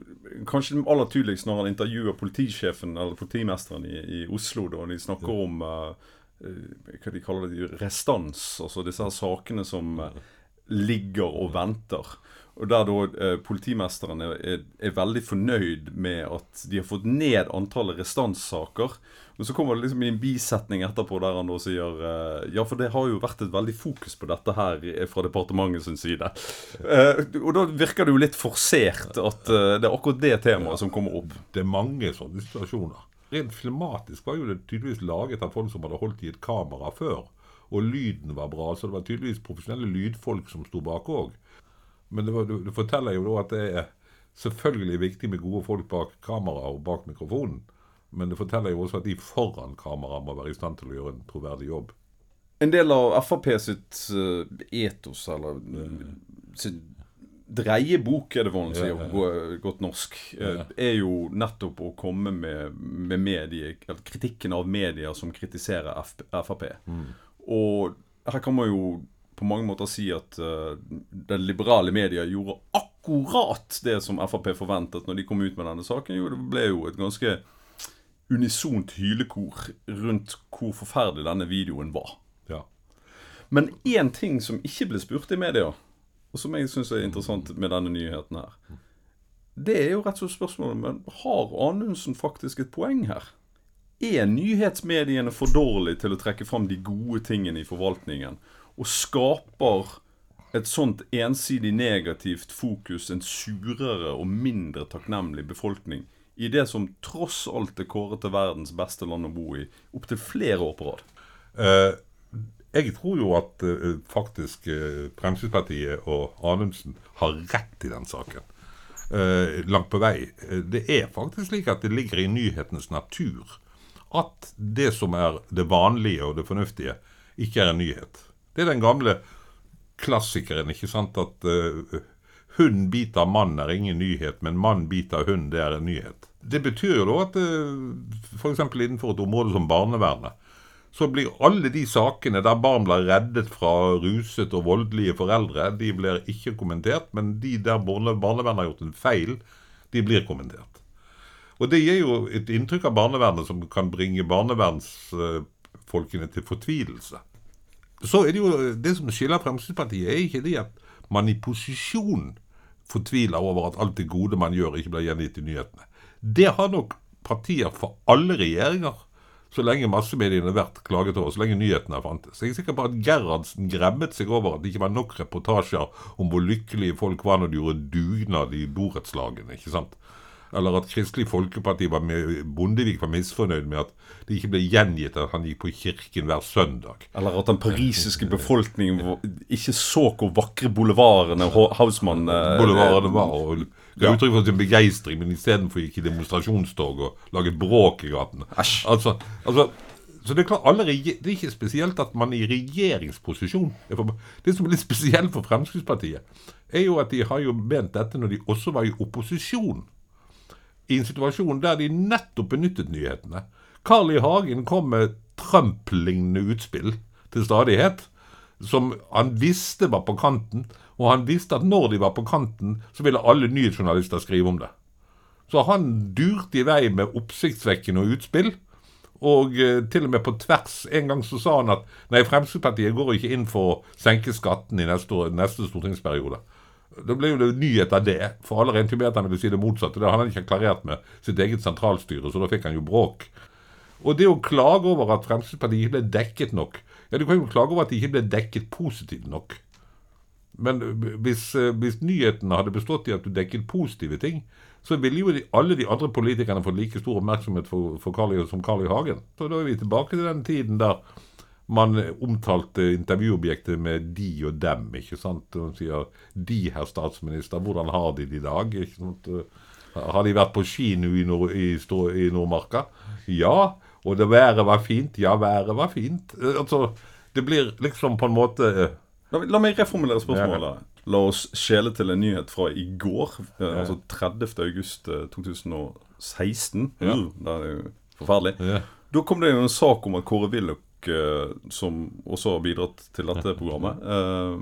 Kanskje aller tydeligst når han intervjuer politisjefen eller politimesteren i, i Oslo, da de snakker om eh, eh, hva de kaller det, restans. Altså disse her sakene som eh, ligger og venter. Og der da eh, politimesteren er, er, er veldig fornøyd med at de har fått ned antallet restanssaker. Men så kommer det liksom i en bisetning etterpå der han da sier eh, Ja, for det har jo vært et veldig fokus på dette her eh, fra departementet sin side. Eh, og da virker det jo litt forsert at eh, det er akkurat det temaet som kommer opp. Det er mange sånne situasjoner. Rent filmatisk var jo det tydeligvis laget av folk som hadde holdt i et kamera før. Og lyden var bra, så det var tydeligvis profesjonelle lydfolk som sto bak òg. Men det, var, det, det forteller jo da at det er selvfølgelig viktig med gode folk bak kamera og bak mikrofonen. Men det forteller jo også at de foran kamera må være i stand til å gjøre en troverdig jobb. En del av Frp sitt eh, etos, eller sitt dreiebok, er det vanlig å si Ja, ja. godt norsk, eh, er jo nettopp å komme med, med medie, kritikken av medier som kritiserer Frp. Mm. Og her kan man jo på mange måter si at uh, den liberale media gjorde akkurat det som Frp forventet når de kom ut med denne saken. Jo, det ble jo et ganske unisont hylekor rundt hvor forferdelig denne videoen var. Ja. Men én ting som ikke ble spurt i media, og som jeg syns er interessant med denne nyheten her, det er jo rett og slett spørsmålet men har Anundsen faktisk et poeng her? Er nyhetsmediene for dårlige til å trekke fram de gode tingene i forvaltningen, og skaper et sånt ensidig negativt fokus en surere og mindre takknemlig befolkning i det som tross alt er kåret til verdens beste land å bo i, opptil flere år på rad? Eh, jeg tror jo at uh, faktisk uh, Fremskrittspartiet og Anundsen har rett i den saken. Uh, langt på vei. Det er faktisk slik at det ligger i nyhetens natur at det som er det vanlige og det fornuftige, ikke er en nyhet. Det er den gamle klassikeren, ikke sant, at hund biter mann er ingen nyhet, men mann biter hund, det er en nyhet. Det betyr jo da at f.eks. innenfor et område som barnevernet, så blir alle de sakene der barn blir reddet fra ruset og voldelige foreldre, de blir ikke kommentert, men de der barne- barnevernet har gjort en feil, de blir kommentert. Og det gir jo et inntrykk av barnevernet som kan bringe barnevernsfolkene til fortvilelse. Så er det jo det som skiller Fremskrittspartiet, er ikke det at man i posisjon fortviler over at alt det gode man gjør, ikke blir gjengitt i nyhetene. Det har nok partier for alle regjeringer, så lenge massemediene har vært klaget over, så lenge nyhetene fantes. Jeg er sikker på at Gerhardsen gremmet seg over at det ikke var nok reportasjer om hvor lykkelige folk var når de gjorde dugnad i borettslagene. ikke sant? Eller at Kristelig Folkeparti var med, Bondevik var misfornøyd med at det ikke ble gjengitt at han gikk på kirken hver søndag. Eller at den parisiske befolkningen ikke så hvor vakre boulevardene Hausmann eh, Boulevardene var og ga Ja. uttrykk for sin begeistring, men istedenfor gikk i demonstrasjonstog og laget bråk i gatene. Æsj. Altså, altså, så det er klart, alle det er ikke spesielt at man i regjeringsposisjon er Det som er litt spesielt for Fremskrittspartiet, er jo at de har jo ment dette når de også var i opposisjon. I en situasjon der de nettopp benyttet nyhetene. Carl I. Hagen kom med Trump-lignende utspill til stadighet som han visste var på kanten, og han visste at når de var på kanten, så ville alle nyhetsjournalister skrive om det. Så han durte i vei med oppsiktsvekkende utspill, og eh, til og med på tvers. En gang så sa han at nei, Fremskrittspartiet går ikke inn for å senke skatten i neste, neste stortingsperiode. Da ble jo det nyhet av det, for alle regnet jo med at han ville si det motsatte. Det hadde han ikke klarert med sitt eget sentralstyre, så da fikk han jo bråk. Og det å klage over at Fremskrittspartiet ikke ble dekket nok Ja, du kan jo klage over at de ikke ble dekket positivt nok. Men hvis, eh, hvis nyhetene hadde bestått i at du dekket positive ting, så ville jo de, alle de andre politikerne fått like stor oppmerksomhet for, for Carl som Carl I. Hagen. Så da er vi tilbake til den tiden der man omtalte intervjuobjektet med de og dem. ikke sant? Man sier 'de, herr statsminister, hvordan har de det i dag?' ikke sant? Har de vært på ski nå i, Nord, i, i Nordmarka? Ja. Og det været var fint? Ja, været var fint. Eh, Altså, det blir liksom på en måte eh, La, la meg reformulere spørsmålet. La oss skjele til en nyhet fra i går, ja. altså 30. august eh, 2016. Ja. Uh, det er jo forferdelig. ja. Da kom det jo en sak om at Kåre Willoch, eh, som også har bidratt til dette programmet, eh,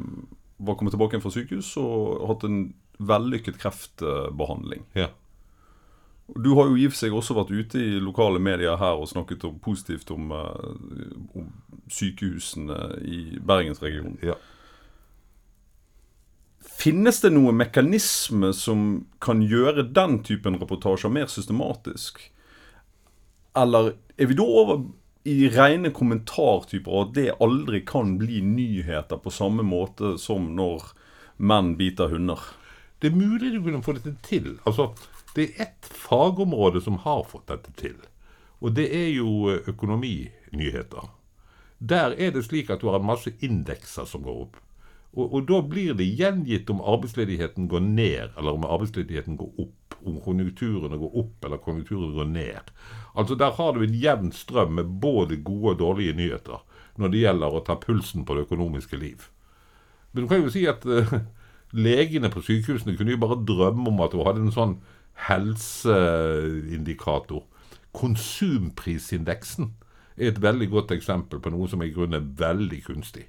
var kommet tilbake igjen fra sykehus og hatt en vellykket kreftbehandling. ja. Du har jo i og for seg også vært ute i lokale medier her og snakket om, positivt om, eh, om sykehusene i Bergensregionen. ja. Finnes det noen mekanisme som kan gjøre den typen reportasjer mer systematisk? Eller er vi da over i rene kommentartyper, og at det aldri kan bli nyheter på samme måte som når menn biter hunder? Det er mulig du kunne få dette til. Altså, det er ett fagområde som har fått dette til. Og det er jo eh, økonominyheter. Der er det slik at du har en masse indekser som går opp. Og, og da blir det gjengitt om arbeidsledigheten går ned, eller om arbeidsledigheten går opp. Om konjunkturene går opp, eller konjunkturene går ned. Altså Der har du en jevn strøm med både gode og dårlige nyheter når det gjelder å ta pulsen på det økonomiske liv. Men du kan jo si at uh, legene på sykehusene kunne jo bare drømme om at du hadde en sånn helseindikator. Konsumprisindeksen er et veldig godt eksempel på noe som i grunnen er veldig kunstig.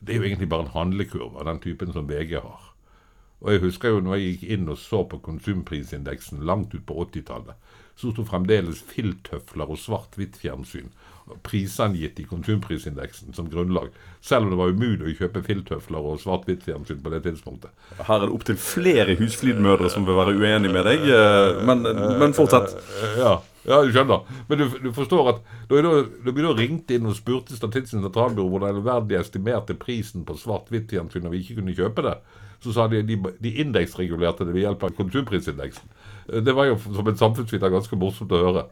Det er jo egentlig bare en handlekurve av den typen som VG har. Og jeg husker jo når jeg gikk inn og så på konsumprisindeksen langt ut på 80-tallet, så sto fremdeles filttøfler og svart-hvitt-fjernsyn prisangitt i konsumprisindeksen som grunnlag. Selv om det var umulig å kjøpe filttøfler og svart-hvitt-fjernsyn på det tidspunktet. Her er det opptil flere husflidmødre som vil være uenige med deg, eh, men, men fortsett. Ja, ja, du skjønner. Men du, du forstår at da vi da ringte inn og spurte Statistisk sentralbyrå hvordan de estimerte prisen på svart-hvitt-fjernsyn når vi ikke kunne kjøpe det, så sa de de, de indeksregulerte det ved hjelp av konsumprisindeksen. Det var jo som en samfunnsviter ganske morsomt å høre.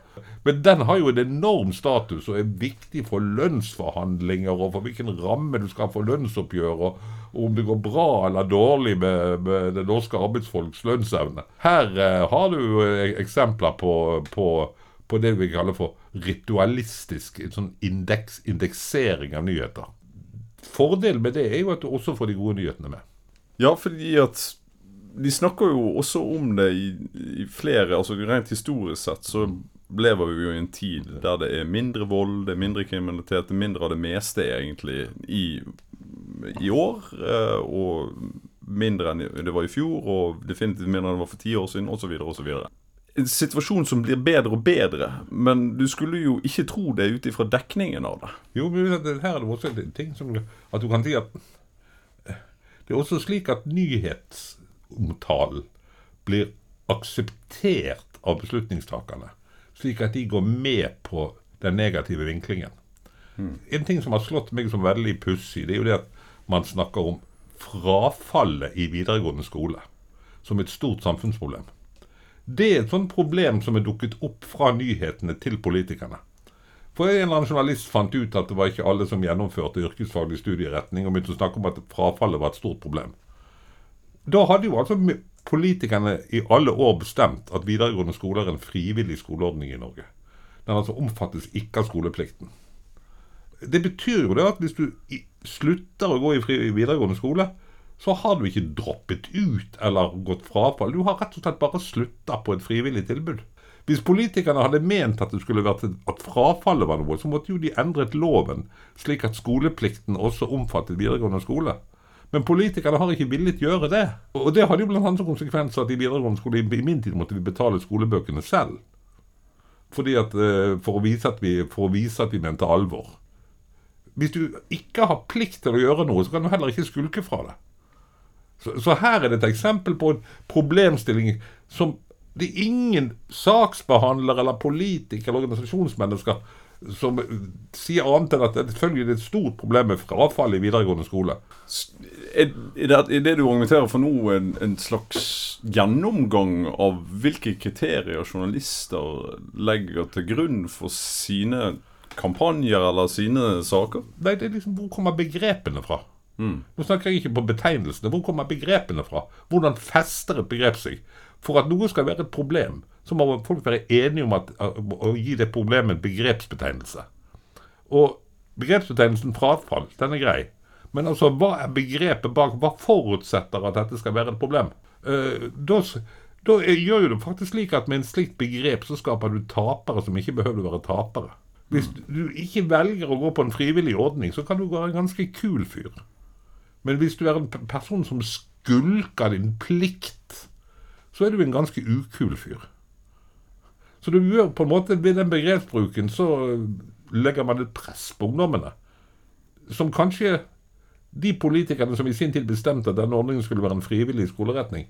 Men den har jo en enorm status og er viktig for lønnsforhandlinger og for hvilken ramme du skal ha for lønnsoppgjør, og, om det går bra eller dårlig med, med det norske arbeidsfolks lønnsevne. Her eh, har du eh, eksempler på, på, på, det vi kaller for ritualistisk sånn indeks, indeksering av nyheter. Fordelen med det er jo at du også får de gode nyhetene med. Ja, fordi at de snakker jo også om det i, i, flere altså Rent historisk sett så lever vi jo i en tid der det er mindre vold, det er mindre kriminalitet, det er mindre av det meste egentlig i, i år. Eh, og mindre enn det var i fjor, og definitivt mindre enn det var for ti år siden, osv. osv. En situasjon som blir bedre og bedre, men du skulle jo ikke tro det ut ifra dekningen av det. Jo, men her er det også en ting som at du kan si at det er også slik at nyhetsomtalen blir akseptert av beslutningstakerne, slik at de går med på den negative vinklingen. Mm. En ting som har slått meg som veldig pussig, det er jo det at man snakker om frafallet i videregående skole som et stort samfunnsproblem. Det er et sånt problem som er dukket opp fra nyhetene til politikerne. For en eller annen journalist fant ut at det var ikke alle som gjennomførte yrkesfaglig studieretning, og begynte å snakke om at frafallet var et stort problem. Da hadde jo altså politikerne i alle år bestemt at videregående skole er en frivillig skoleordning i Norge. Den altså omfattes ikke av skoleplikten. Det betyr jo det at hvis du slutter å gå i videregående skole, så har du ikke droppet ut eller gått frafall. Du har rett og slett bare slutta på et frivillig tilbud. Hvis politikerne hadde ment at det skulle vært at frafallet var noe, så måtte jo de endret loven slik at skoleplikten også omfattet videregående skole. Men politikerne har ikke villet gjøre det. Og det hadde jo blant annet konsekvens at i videregående skole i min tid måtte vi betale skolebøkene selv. Fordi at, eh, for, å vise at vi, for å vise at vi mente alvor. Hvis du ikke har plikt til å gjøre noe, så kan du heller ikke skulke fra det. Så, så her er det et eksempel på en problemstilling som det er ingen saksbehandler eller politiker eller organisasjonsmennesker som sier annet enn at det selvfølgelig er et stort problem med frafall i videregående skole. Er det, er det du argumenterer for nå, en, en, slags gjennomgang av hvilke kriterier journalister legger til grunn for sine kampanjer eller sine saker? Nei, det er liksom Hvor kommer begrepene fra? Mm. Nå snakker jeg ikke på betegnelsene. Hvor kommer begrepene fra? Hvordan fester et begrep seg? For at noe skal være et problem, så må folk være enige om at, å gi det problemet en begrepsbetegnelse. Og begrepsbetegnelsen frafall, den er grei. Men altså, hva er begrepet bak? Hva forutsetter at dette skal være et problem? Uh, da, da gjør jo det faktisk slik at med en slikt begrep så skaper du tapere som ikke behøver å være tapere. Hvis du ikke velger å gå på en frivillig ordning, så kan du være en ganske kul fyr. Men hvis du er en person som skulker din plikt så er du en ganske ukul fyr. Så du gjør på en måte ved den begrepsbruken så legger man et press på ungdommene. Som kanskje de politikerne som i sin tid bestemte at denne ordningen skulle være en frivillig skoleretning,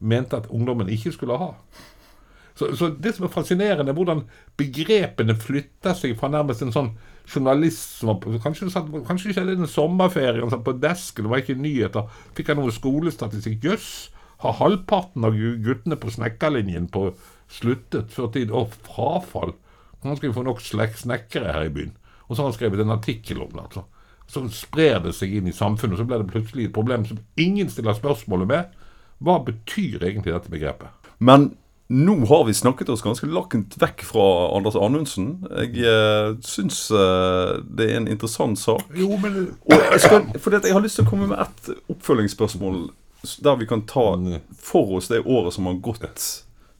mente at ungdommen ikke skulle ha. Så, så, det som er fascinerende, er hvordan begrepene flytter seg fra nærmest en sånn journalist som var, Kanskje, satt, kanskje ikke den sommerferien, satt på desken, det var ikke nyheter, fikk han noe skolestatistikk. Jøss! har halvparten av guttene på snekkerlinjen på sluttet før tid. Og frafall. Han skal jo få nok snekkere her i byen. Og så har han skrevet en artikkel om det. altså. Så sprer det seg inn i samfunnet, og så blir det plutselig et problem som ingen stiller spørsmålet med. Hva betyr egentlig dette begrepet? Men nå har vi snakket oss ganske lakkent vekk fra Anders Anundsen. Jeg eh, syns eh, det er en interessant sak. Jo, men Og jeg, skal, fordi at jeg har lyst til å komme med et oppfølgingsspørsmål der vi kan ta for oss det året som har gått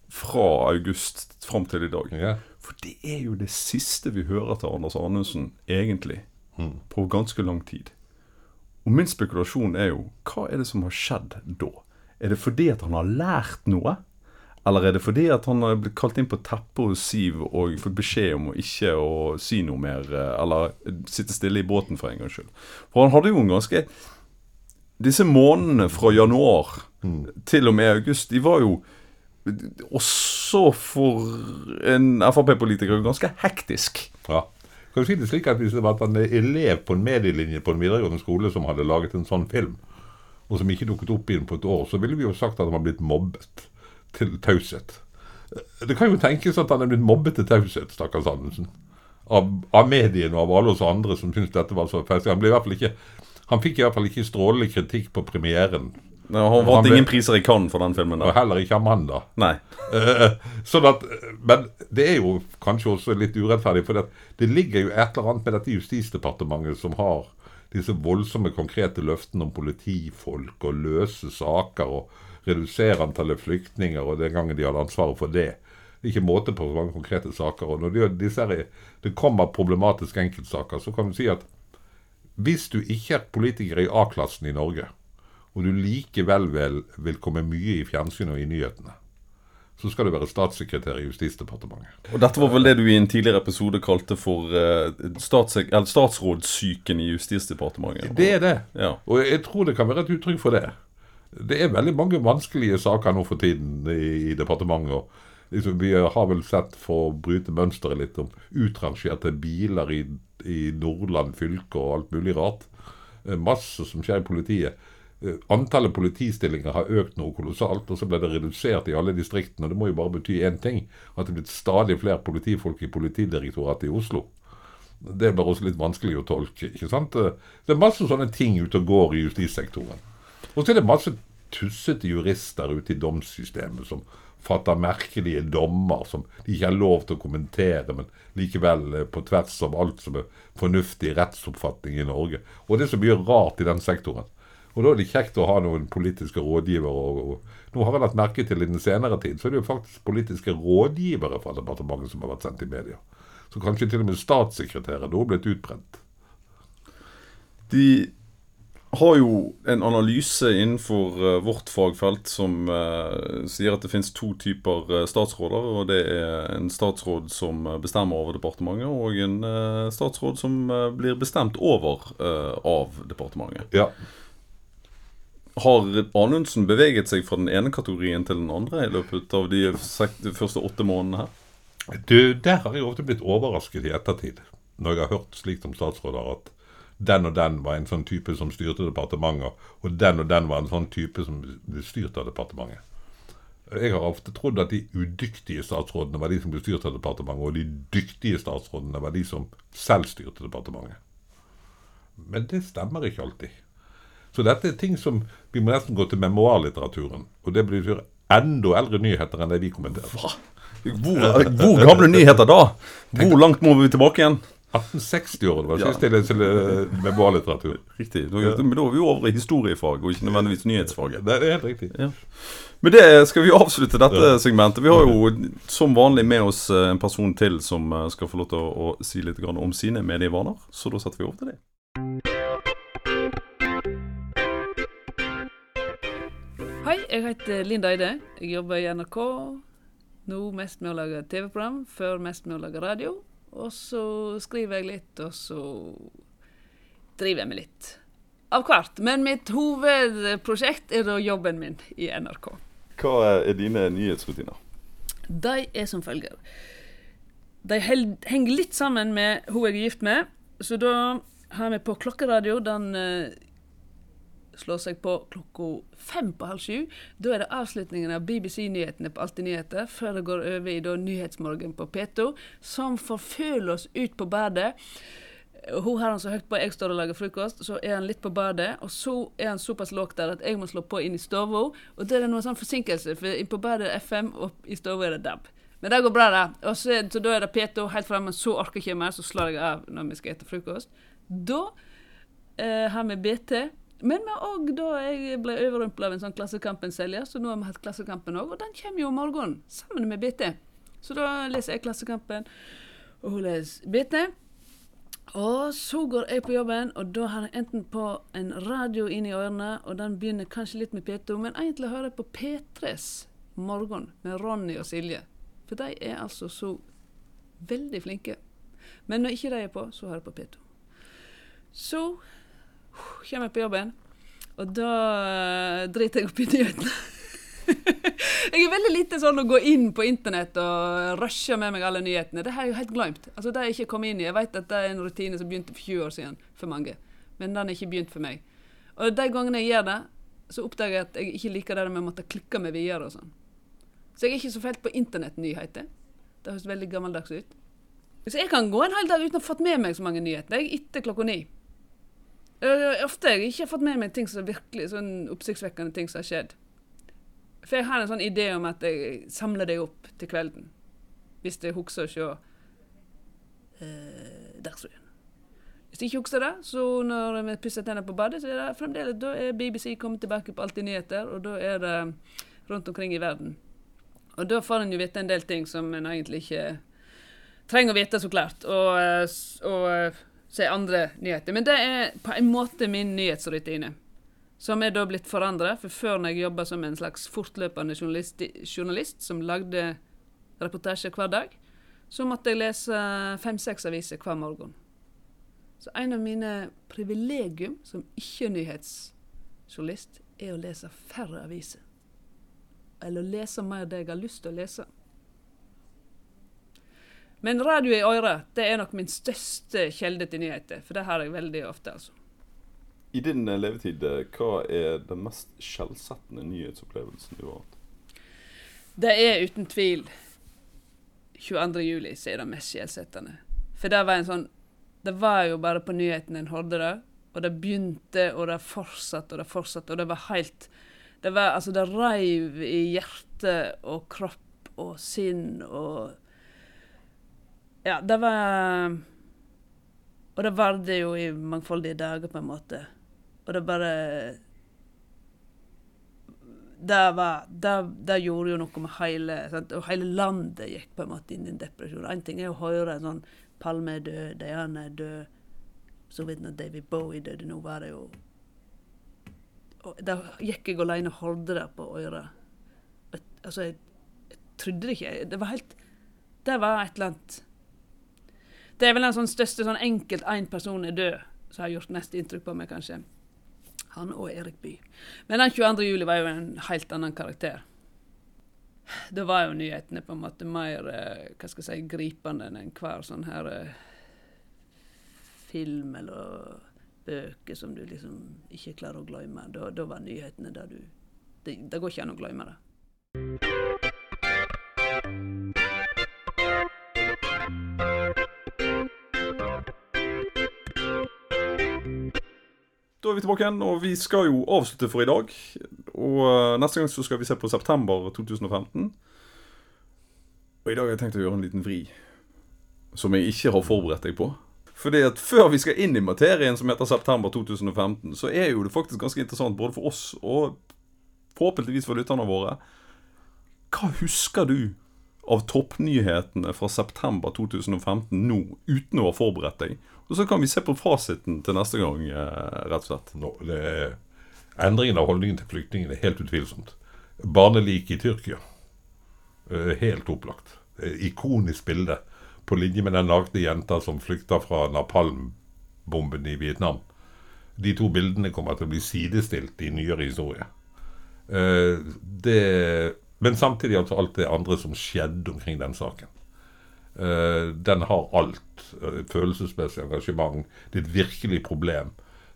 fra august fram til i dag. ja. For det er jo det siste vi hører til Anders Anundsen, egentlig, på ganske lang tid. Og min spekulasjon er jo hva er det som har skjedd da? Er det fordi at han har lært noe? Eller er det fordi at han har blitt kalt inn på teppet hos Siv og fått beskjed om å ikke å si noe mer, eh, eller sitte stille i båten for en gangs skyld? For han hadde jo en ganske Disse månedene fra januar til og med august, de var jo også for en Frp-politiker ganske hektisk. Ja. Kan du si det slik at Hvis det var en elev på en medielinje på en videregående skole som hadde laget en sånn film, og som ikke dukket opp igjen på et år, så ville vi jo sagt at han var blitt mobbet til taushet. Det kan jo tenkes at han er blitt mobbet til taushet, stakkars Anundsen. Av, av mediene og av alle oss andre som syntes dette var så festlig. Han, han fikk i hvert fall ikke strålende kritikk på premieren. Han vant ble- ingen priser i Cannes for den filmen. Og heller ikke Amanda. Nei. Eh, sånn at, men det er jo kanskje også litt urettferdig, for det, det ligger jo et eller annet med dette Justisdepartementet som har disse voldsomme konkrete løftene om politifolk og løse saker og redusere antallet flyktninger, og den gangen de hadde ansvaret for det. Det er ikke måte på mange konkrete saker. og Når det, disse her, er- det kommer problematiske enkeltsaker, så kan du si at hvis du ikke er politiker i A-klassen i Norge, og du likevel vil, vil komme mye i fjernsynet og i nyhetene, så skal du være statssekretær i Justisdepartementet. Og dette var vel det du i en tidligere episode kalte for uh, statsrådssyken i Justisdepartementet? Det er det. Ja. Og jeg tror det kan være et uttrykk for det. Det er veldig mange vanskelige saker nå for tiden i, i departementet. Liksom, vi har vel sett, for å bryte mønsteret litt, om utrangerte biler i, i Nordland fylke og alt mulig rart. Eh, Masse som skjer i politiet. Eh, Antallet politistillinger har økt noe kolossalt, og så ble det redusert i alle distriktene. og Det må jo bare bety én ting, at det er blitt stadig flere politifolk i Politidirektoratet i Oslo. Det er bare også litt vanskelig å tolke. ikke sant? Eh, Det er masse sånne ting ute og går i justissektoren. Og så er det masse tussete jurister ute i domssystemet som fatter merkelige dommer som de ikke har lov til å kommentere, men likevel eh, på tvers av alt som er fornuftig rettsoppfatning i Norge. Og det er så mye rart i den sektoren. Og da er det kjekt å ha noen politiske rådgivere. Og, og nå har jeg lagt merke til i den senere tid, så er det jo faktisk politiske rådgivere fra departementet som har vært sendt i media. Så kanskje til og med statssekretærer nå er blitt utbrent. De har jo en analyse innenfor eh, vårt fagfelt som eh, sier at det finnes to typer eh, statsråder. Og det er en statsråd som eh, bestemmer over departementet, og en eh, statsråd som blir bestemt over eh, av departementet. Ja, Har Anundsen beveget seg fra den ene kategorien til den andre i løpet av de, første åtte månedene her? Du, Der har jeg ofte blitt overrasket i ettertid, når jeg har hørt slikt om statsråder, at den og den var en sånn type som styrte departementet, og den og den var en sånn type som ble styrt av departementet. Jeg har ofte trodd at de udyktige statsrådene var de som ble styrt av departementet, og de dyktige statsrådene var de som selv styrte departementet. Men det stemmer ikke alltid. Så dette er ting som vi må nesten gå til memoarlitteraturen. Og det betyr enda eldre nyheter enn det vi kommenterer. Hvor, hvor gamle nyheter da? Hvor langt må vi tilbake igjen? 1860-årene var sist jeg leste eh, memoarlitteratur. Riktig. Da, men da er vi jo over i historiefag, og ikke nødvendigvis nyhetsfaget. Det er helt riktig. Ja. Med det skal vi avslutte dette segmentet. Vi har jo som vanlig med oss eh, en person til som eh, skal få lov til å, å si litt om sine medievaner, så da setter vi over til det. Hei, jeg heter Linda Eide. Jeg jobber i NRK. Nå mest med å lage TV-program, før mest med å lage radio. Og så skriver jeg litt, og så driver jeg med litt av hvert. Men mitt hovedprosjekt er da jobben min i NRK. Hva er dine nyhetsrutiner? De er som følger. De henger litt sammen med hun jeg er gift med, så da har vi på klokkeradio den eh, slår seg på klokka fem på halv sju. Da er det avslutningen av BBC-nyhetene på Alltid nyheter, før det går over i da Nyhetsmorgen på P2, som forfølger oss ut på badet. Hun har han så høyt på, jeg står og lager frokost, så er han litt på badet, og så er han såpass lågt der at jeg må slå på inn i stua. Og det er noen sånn forsinkelse, for inn på badet er FM, og i stua er det DAB. Men det går bra. Og så, så da er det P2 helt framme, så orker jeg ikke mer, så slår jeg av når vi skal spise frokost. Da eh, har vi BT. Men vi òg da jeg ble overrumpla av en sånn Klassekampen-selger, så nå har vi hatt Klassekampen òg, og den kommer jo om morgenen sammen med BT. Så da leser jeg Klassekampen, og hun leser BT. Og så går jeg på jobben, og da har jeg enten på en radio inni ørene, og den begynner kanskje litt med P2, men egentlig hører jeg på P3s Morgen med Ronny og Silje. For de er altså så veldig flinke. Men når ikke de er på, så hører jeg på P2. Så kommer jeg på jobben, og da eh, driter jeg opp i nyhetene. jeg er veldig lite sånn å gå inn på internett og rushe med meg alle nyhetene. Det har jeg jo helt glemt. Altså, det har jeg ikke kommet inn i. Jeg vet at det er en rutine som begynte for 20 år siden for mange, men den er ikke begynt for meg. Og de gangene jeg gjør det, så oppdager jeg at jeg ikke liker det med å måtte klikke meg videre og sånn. Så jeg er ikke så fælt på internettnyheter. Det høres veldig gammeldags ut. Så jeg kan gå en hel dag uten å ha fått med meg så mange nyheter. Jeg etter klokka ni. Øh, ofte har jeg ikke fått med meg ting som virkelig sånn oppsiktsvekkende ting som har skjedd. For jeg har en sånn idé om at jeg samler det opp til kvelden. Hvis jeg husker å se uh, Dagsrevyen. Hvis jeg ikke husker det, så når vi pusser tennene på badet, så er det fremdeles da er BBC kommet tilbake på Alltid nyheter, og da er det rundt omkring i verden. Og da får en jo vite en del ting som en egentlig ikke trenger å vite, så klart. Og, eh, og eh, er andre nyheter. Men det er på en måte min nyhetsrutine. Som er da blitt forandra. For før når jeg jobba som en slags fortløpende journalist, journalist som lagde reportasjer hver dag, så måtte jeg lese fem-seks aviser hver morgen. Så en av mine privilegium som ikke-nyhetsjournalist er å lese færre aviser. Eller å lese mer det jeg har lyst til å lese. Men radio i øret det er nok min største kjelde til nyheter. For det har jeg veldig ofte. altså. I din eh, levetid, eh, hva er den mest skjellsettende nyhetsopplevelsen du har hatt? Det er uten tvil 22. juli som er det mest skjellsettende. For det var en sånn Det var jo bare på nyhetene en hørte det. Og det begynte, og det fortsatte, og det fortsatte. Og det var helt Det var altså Det reiv i hjerte og kropp og sinn og Ja, det var Og det varte jo i mangfoldige dager, på en måte. Og det bare det, var, det, det gjorde jo noe med hele sant? Og hele landet gikk på en måte inn i en depresjon. En ting er å høre en sånn Palme er død, Diana er død, så vidt når David Bowie døde. Nå var det jo og Da gikk jeg alene og holdt det på øret. Altså, jeg, jeg trodde det ikke. Det var helt Det var et eller annet Det er vel den sånn største sånn enkelt én person er død, som har gjort mest inntrykk på meg, kanskje. Han og Erik Bye. Men den 22. juli var jo en helt annen karakter. Da var jo nyhetene på en måte mer eh, hva skal jeg si, gripende enn enhver sånn her eh, film eller bøker som du liksom ikke klarer å glemme. Da, da var nyhetene der du det, det går ikke an å glemme det. Da er vi tilbake igjen, og vi skal jo avslutte for i dag. Og eh, neste gang så skal vi se på september 2015. Og i dag har jeg tenkt å gjøre en liten vri. Som jeg ikke har forberedt deg på. Fordi at før vi skal inn i materien som heter september 2015, så er jo det faktisk ganske interessant både for oss og forhåpentligvis for lytterne våre. Hva husker du av toppnyhetene fra september 2015 nå, uten å ha forberedt deg? Og så kan vi se på fasiten til neste gang, eh, rett og slett. Det er, endringen av holdningen til flyktningene er helt utvilsomt. Barnelik i Tyrkia. Eh, Helt opplagt. Ikonisk bilde. På linje med den nakne jenta som flykta fra napalmbomben i Vietnam. De to bildene kommer til å bli sidestilt i nyere historie. Eh, Det, men samtidig altså alt det andre som skjedde omkring den saken. Eh, den har alt. eh, Følelsesmessig engasjement. Det er et virkelig problem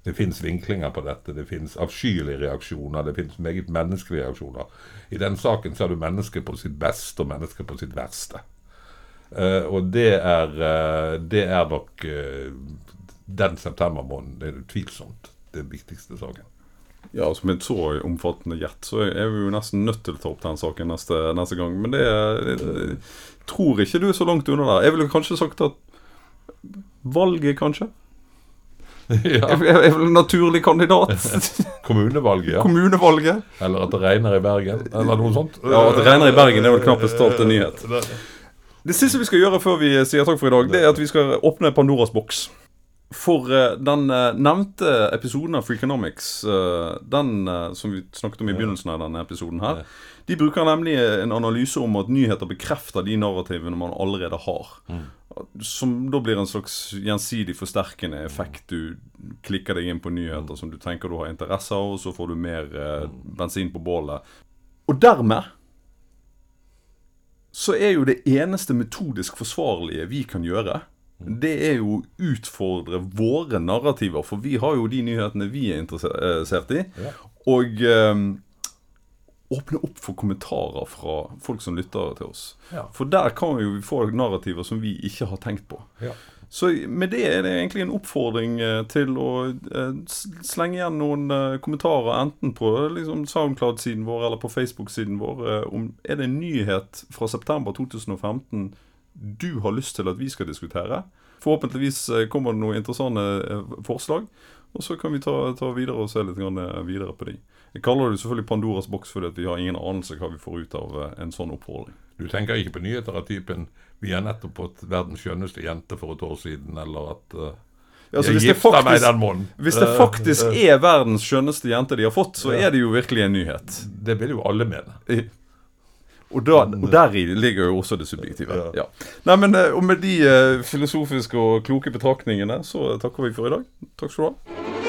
Det fins vinklinger på dette, det fins avskyelige reaksjoner, det fins meget menneskelige reaksjoner. I den saken så er du mennesket på sitt beste og mennesket på sitt verste. Eh, og det er, det er nok den septembermåneden det er utvilsomt den viktigste saken. Ja, altså Med et så omfattende gjett, så er vi jo nesten nødt til å ta opp den saken neste, neste gang. Men det jeg tror ikke du er så langt unna der. Jeg ville kanskje sagt at valget, kanskje? ja. Er vel en naturlig kandidat? Kommunevalget, ja. Kommunevalget? Eller at det regner i Bergen, eller noe sånt. Ja, At det regner i Bergen er vel knappest talt en nyhet. Det siste vi skal gjøre før vi sier takk for i dag, det er at vi skal åpne Pandoras boks. For uh, den uh, nevnte episoden av Freakonomics, uh, den eh, som vi snakket om i begynnelsen av denne episoden her, de bruker nemlig en analyse om at nyheter bekrefter de narrativene man allerede har. Som da blir en slags gjensidig forsterkende effekt. Du klikker deg inn på nyheter som du tenker du har interesse av, og så får du mer eh, bensin på bålet. Og dermed så er jo det eneste metodisk forsvarlige vi kan gjøre, det er jo å utfordre våre narrativer. For vi har jo de nyhetene vi er interessert i. Og um, åpne opp for kommentarer fra folk som lytter til oss. Ja. For der kan vi jo få narrativer som vi ikke har tenkt på. Ja. Så med det er det egentlig en oppfordring eh, til å eh, slenge igjen noen eh, kommentarer, enten på liksom, Soundcloud-siden vår eller på Facebook-siden vår. eh, om Er det en nyhet fra september 2015 du har lyst til at vi skal diskutere? Forhåpentligvis eh, kommer det noen interessante eh, forslag. Og så kan vi ta, ta videre og se litt eh, videre på de. Jeg kaller det selvfølgelig Pandoras boks fordi at vi har ingen anelse hva vi får ut av en sånn oppfordring. Du tenker ikke på nyheter av typen 'Vi har nettopp fått verdens skjønneste jente for et år siden', eller at uh, Ja, altså, jeg hvis det faktisk-. Hvis det faktisk er verdens skjønneste jente de har fått, så er det jo virkelig en nyhet. Det vil jo alle mene. Og, da, og deri ligger jo også det subjektive. Ja. Ja. Nei, men eh, Og med de eh, filosofiske og kloke betraktningene så takker vi for i dag. Takk skal du ha.